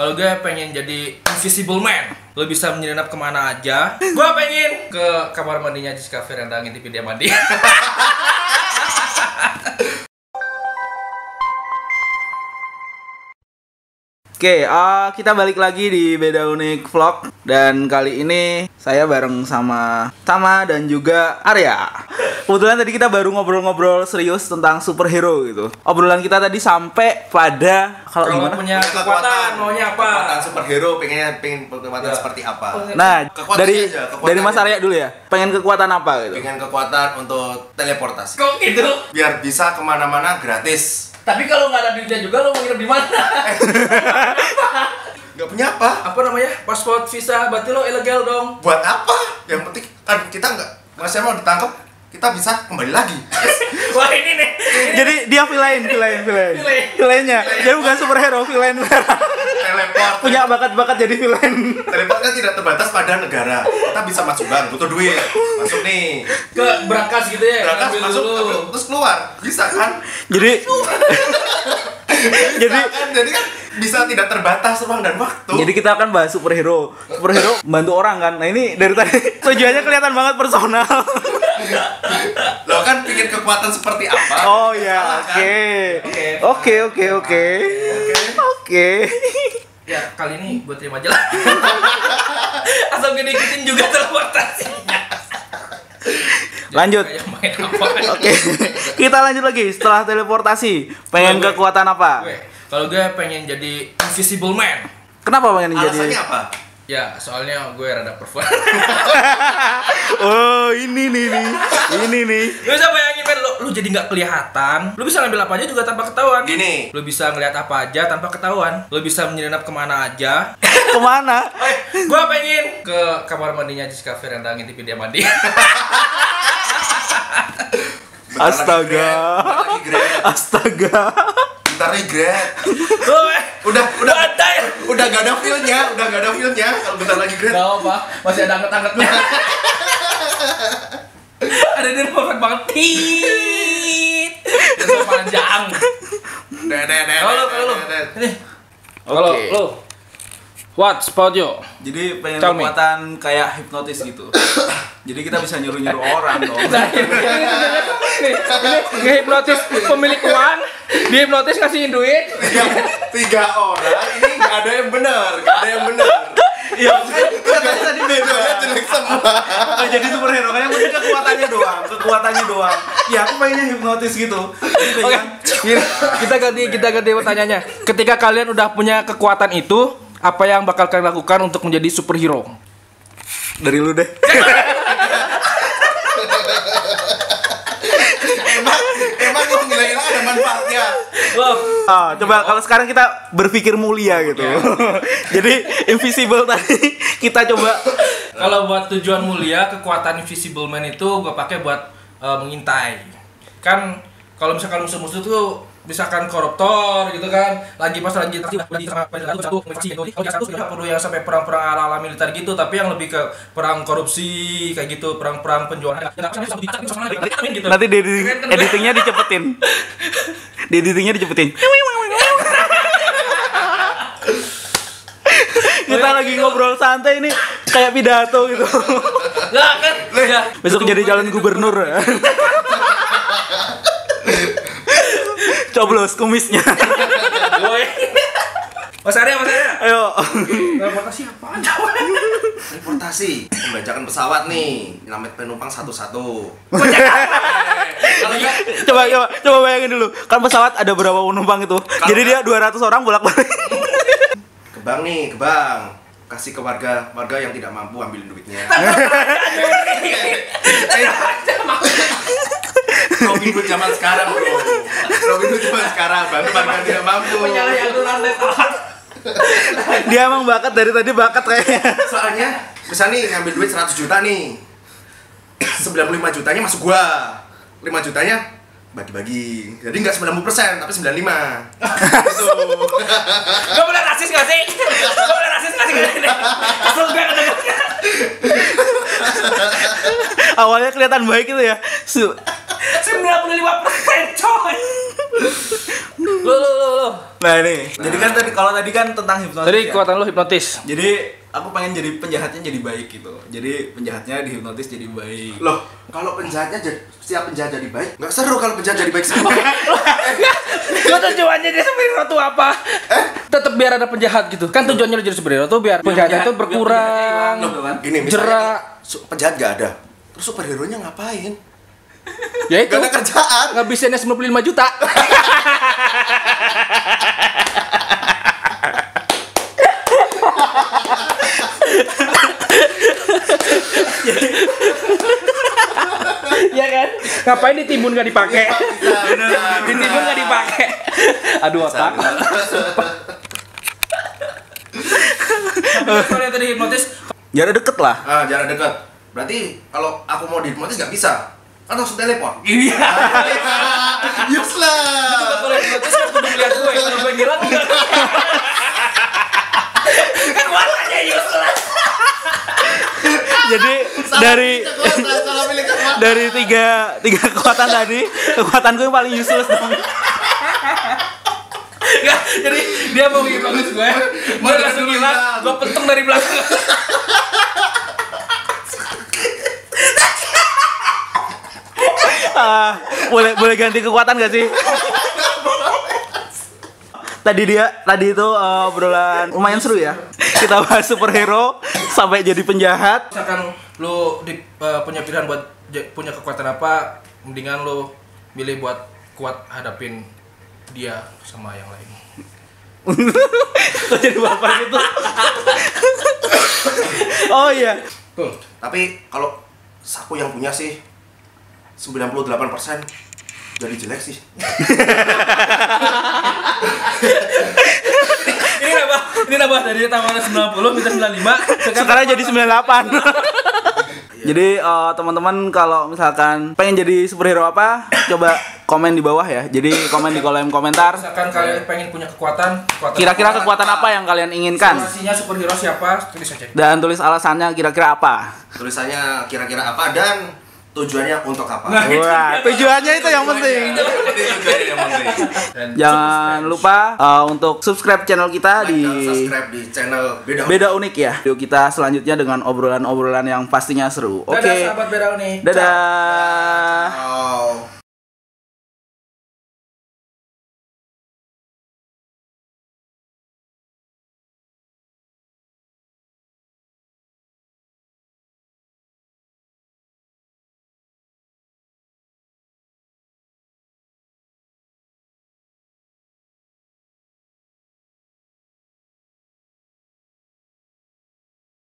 Kalau gue pengen jadi invisible man, lo bisa menyelinap ke mana aja. Gue pengen ke kamar mandinya Jessica Fernanda ngintipin dia mandi. Oke, eh, kita balik lagi di Beda Unik Vlog dan kali ini saya bareng sama Tama dan juga Arya. Kebetulan tadi kita baru ngobrol-ngobrol serius tentang superhero gitu. Obrolan kita tadi sampai pada kalau gimana? punya kekuatan, maunya apa? Kekuatan superhero pengen pengen kekuatan Ya. seperti apa? Nah, Kekuatannya dari aja, dari Mas Arya dulu ya. Pengen kekuatan apa gitu? Pengen kekuatan untuk teleportasi. Kok gitu? Biar bisa ke mana-mana gratis. Tapi kalau nggak ada duitnya juga lo mau nginep di mana? Gak punya apa? apa namanya? Paspor, visa, berarti lo ilegal dong. Buat apa? Yang penting kan kita nggak masih mau ditangkap, kita bisa kembali lagi. Wah ini nih. Ini Jadi dia villain, villain, villain. Villain. Villainnya. Dia bukan superhero, villain. Teleport. Punya bakat-bakat jadi villain. Teleport kan tidak terbatas pada negara. Kita bisa masuk bank, butuh duit. Masuk nih. ke Brakas gitu ya. Berangkat ngambil masuk dulu. terus keluar. Bisa kan? Jadi jadi Bisa kan? jadi kan bisa tidak terbatas ruang dan waktu. Jadi kita akan bahas superhero. Superhero membantu orang kan. Nah ini dari tadi tujuannya kelihatan banget personal. Lo kan bikin kekuatan seperti apa? Oh ya, oke. Oke. Oke, oke, oke. Ya kali ini gue terima aja lah. Asal gue diikutin juga teleportasinya. Lanjut. Oke. Kita lanjut lagi setelah teleportasi. Pengen Gue, kekuatan apa? Gue, kalau gue pengen jadi invisible man. Kenapa pengen Alasannya jadi? apa? Ya, soalnya gue rada perform. Oh, ini nih nih. Ini nih. lu bisa bayangin men, lu, lu jadi nggak kelihatan. Lu bisa ngambil apa aja juga tanpa ketahuan. Gini. Lu bisa ngeliat apa aja tanpa ketahuan. Lu bisa menyelinap ke mana aja. Ke mana? Eh, gue pengen ke kamar mandinya Jessica Fernanda ngintipin dia mandi. Astaga. grad, Astaga. bentar. Lu, eh, Udah, udah, Bantai. Udah gak ada feel-nya, udah gak ada feel-nya. Kalau bentar lagi grad. Gak apa, masih ada angkat-angkatnya. ada dia perfect banget. Tit. Dan panjang. Deh, deh, deh, Kalau kalau. Kalau Oke. lu. What's about you? Jadi pengen Tell me. kekuatan kayak hipnotis gitu. Jadi kita bisa nyuruh-nyuruh orang dong. Ngehipnotis pemilik uang, dihipnotis ngasihin duit. Tiga, tiga orang, ini ada yang benar, gak ada yang benar. Iya, kan tadi beda. Tujuannya jelek semua. Jadi superhero kan yang penting kekuatannya doang, kekuatannya doang. Ya aku pengennya hipnotis gitu. Oke, kita ganti kita ganti pertanyaannya. Ketika kalian udah punya kekuatan itu, apa yang bakal kalian lakukan untuk menjadi superhero? dari lu deh. Emang, emang lu ngilang-ngilang ada manfaatnya. Ah, coba kalau sekarang kita berpikir mulia gitu. Jadi invisible tadi kita coba kalau buat tujuan mulia, kekuatan invisible man itu gue pakai buat eh, mengintai. Kan kalau misalkan musuh-musuh tuh misalkan koruptor gitu kan lagi pas lagi lagi lagi sama satu satu kalau yang satu nggak perlu yang sampai perang-perang ala-ala militer gitu tapi yang lebih ke perang korupsi kayak gitu perang-perang penjualan gitu. nanti di kan, editingnya dicepetin. di editingnya dicepetin. kita lagi ngobrol santai ini kayak pidato gitu. Lah kan ya. Besok jadi calon gubernur. Coblos kumisnya. Woi. Mas Arya, Mas Arya. Ayo. Teleportasi apaan coba? Teleportasi, membajakan pesawat nih, nyelamat penumpang satu-satu. Coba coba coba bayangin dulu. Kan pesawat ada berapa penumpang itu? Jadi dia 200 orang bolak-balik. Ke bank nih, ke bank. Kasih ke warga, warga yang tidak mampu ambilin duitnya. Robin Hood zaman sekarang, bro. Robin Hood zaman sekarang, bantu yang tidak mampu. dia emang bakat dari tadi bakat kayaknya. Soalnya, misalnya nih ngambil duit 100 juta nih. 95 jutanya masuk gua. 5 jutanya bagi-bagi. Jadi nggak 90%, tapi 95. Gitu. Gak boleh rasis gak sih? Gak boleh rasis gak sih? Langsung gue ketemu Awalnya kelihatan baik itu ya. Su 95% coy Lo lo lo lo Nah ini, jadi kan tadi kalau tadi kan tentang hipnotis. Tadi ya. kekuatan lu hipnotis. Jadi aku pengen jadi penjahatnya jadi baik gitu. Jadi penjahatnya dihipnotis jadi baik. Loh, kalau penjahatnya jadi siap penjahat jadi baik? Nggak seru kalau penjahat jadi baik semua. Lo tujuannya jadi superhero tuh apa? Tetap biar ada penjahat gitu. Kan tujuannya lu jadi superhero tuh biar penjahatnya tuh berkurang. Loh, Gini, misalnya Jerak. penjahat nggak ada. Terus superhero nya ngapain? Ya itu Gak ada kerjaan. ngabisinnya 95 juta. ya kan? Ngapain ditimbun gak dipakai? ditimbun gak dipakai. Aduh otak. Kalau yang tadi hipnotis Jarak deket lah. Ah, jarak dekat. Berarti kalau aku mau dihipnotis nggak bisa. Kan langsung teleport. Iya. Useless. Kalau hipnotis kan kudu ngeliat gue, kalau gue ngilang enggak. Kekuatannya useless. Jadi dari salah pilih kekuatan. dari tiga tiga kekuatan tadi, kekuatanku yang paling useless dong. Enggak, jadi dia mau hipnotis gue, gue langsung ngilang, gue pentung dari belakang. Ah, boleh boleh ganti kekuatan gak sih? Tadi dia tadi itu eh, obrolan lumayan seru ya. Kita bahas superhero sampai jadi penjahat. Misalkan lu di, eh, punya pilihan buat punya kekuatan apa, mendingan lu milih buat kuat hadapin dia sama yang lain. Kok jadi bapak gitu? oh iya. Tuh. Tapi kalau saku yang punya sih 98% jadi jelek sih. Ini nambah, ini nambah dari tawaran 90 minta 95, Sekarang jadi 98. jadi eh, teman-teman kalau misalkan pengen jadi superhero apa, coba komen di bawah ya. Jadi komen di kolom komentar. Misalkan kalian pengen punya kekuatan, kekuatan Kira-kira kekuatan apa yang kalian inginkan? Simulasinya superhero siapa? Tulis aja. Dan tulis alasannya kira-kira apa. Tulisannya kira-kira apa dan tujuannya untuk apa? Nah, Wah, tujuannya itu yang penting. Jangan lupa uh, untuk subscribe channel kita Like di subscribe di channel Beda. Beda Unik ya. Video kita selanjutnya dengan obrolan-obrolan yang pastinya seru. Oke. Dadah sahabat Beda Unik. Dadah. Oh.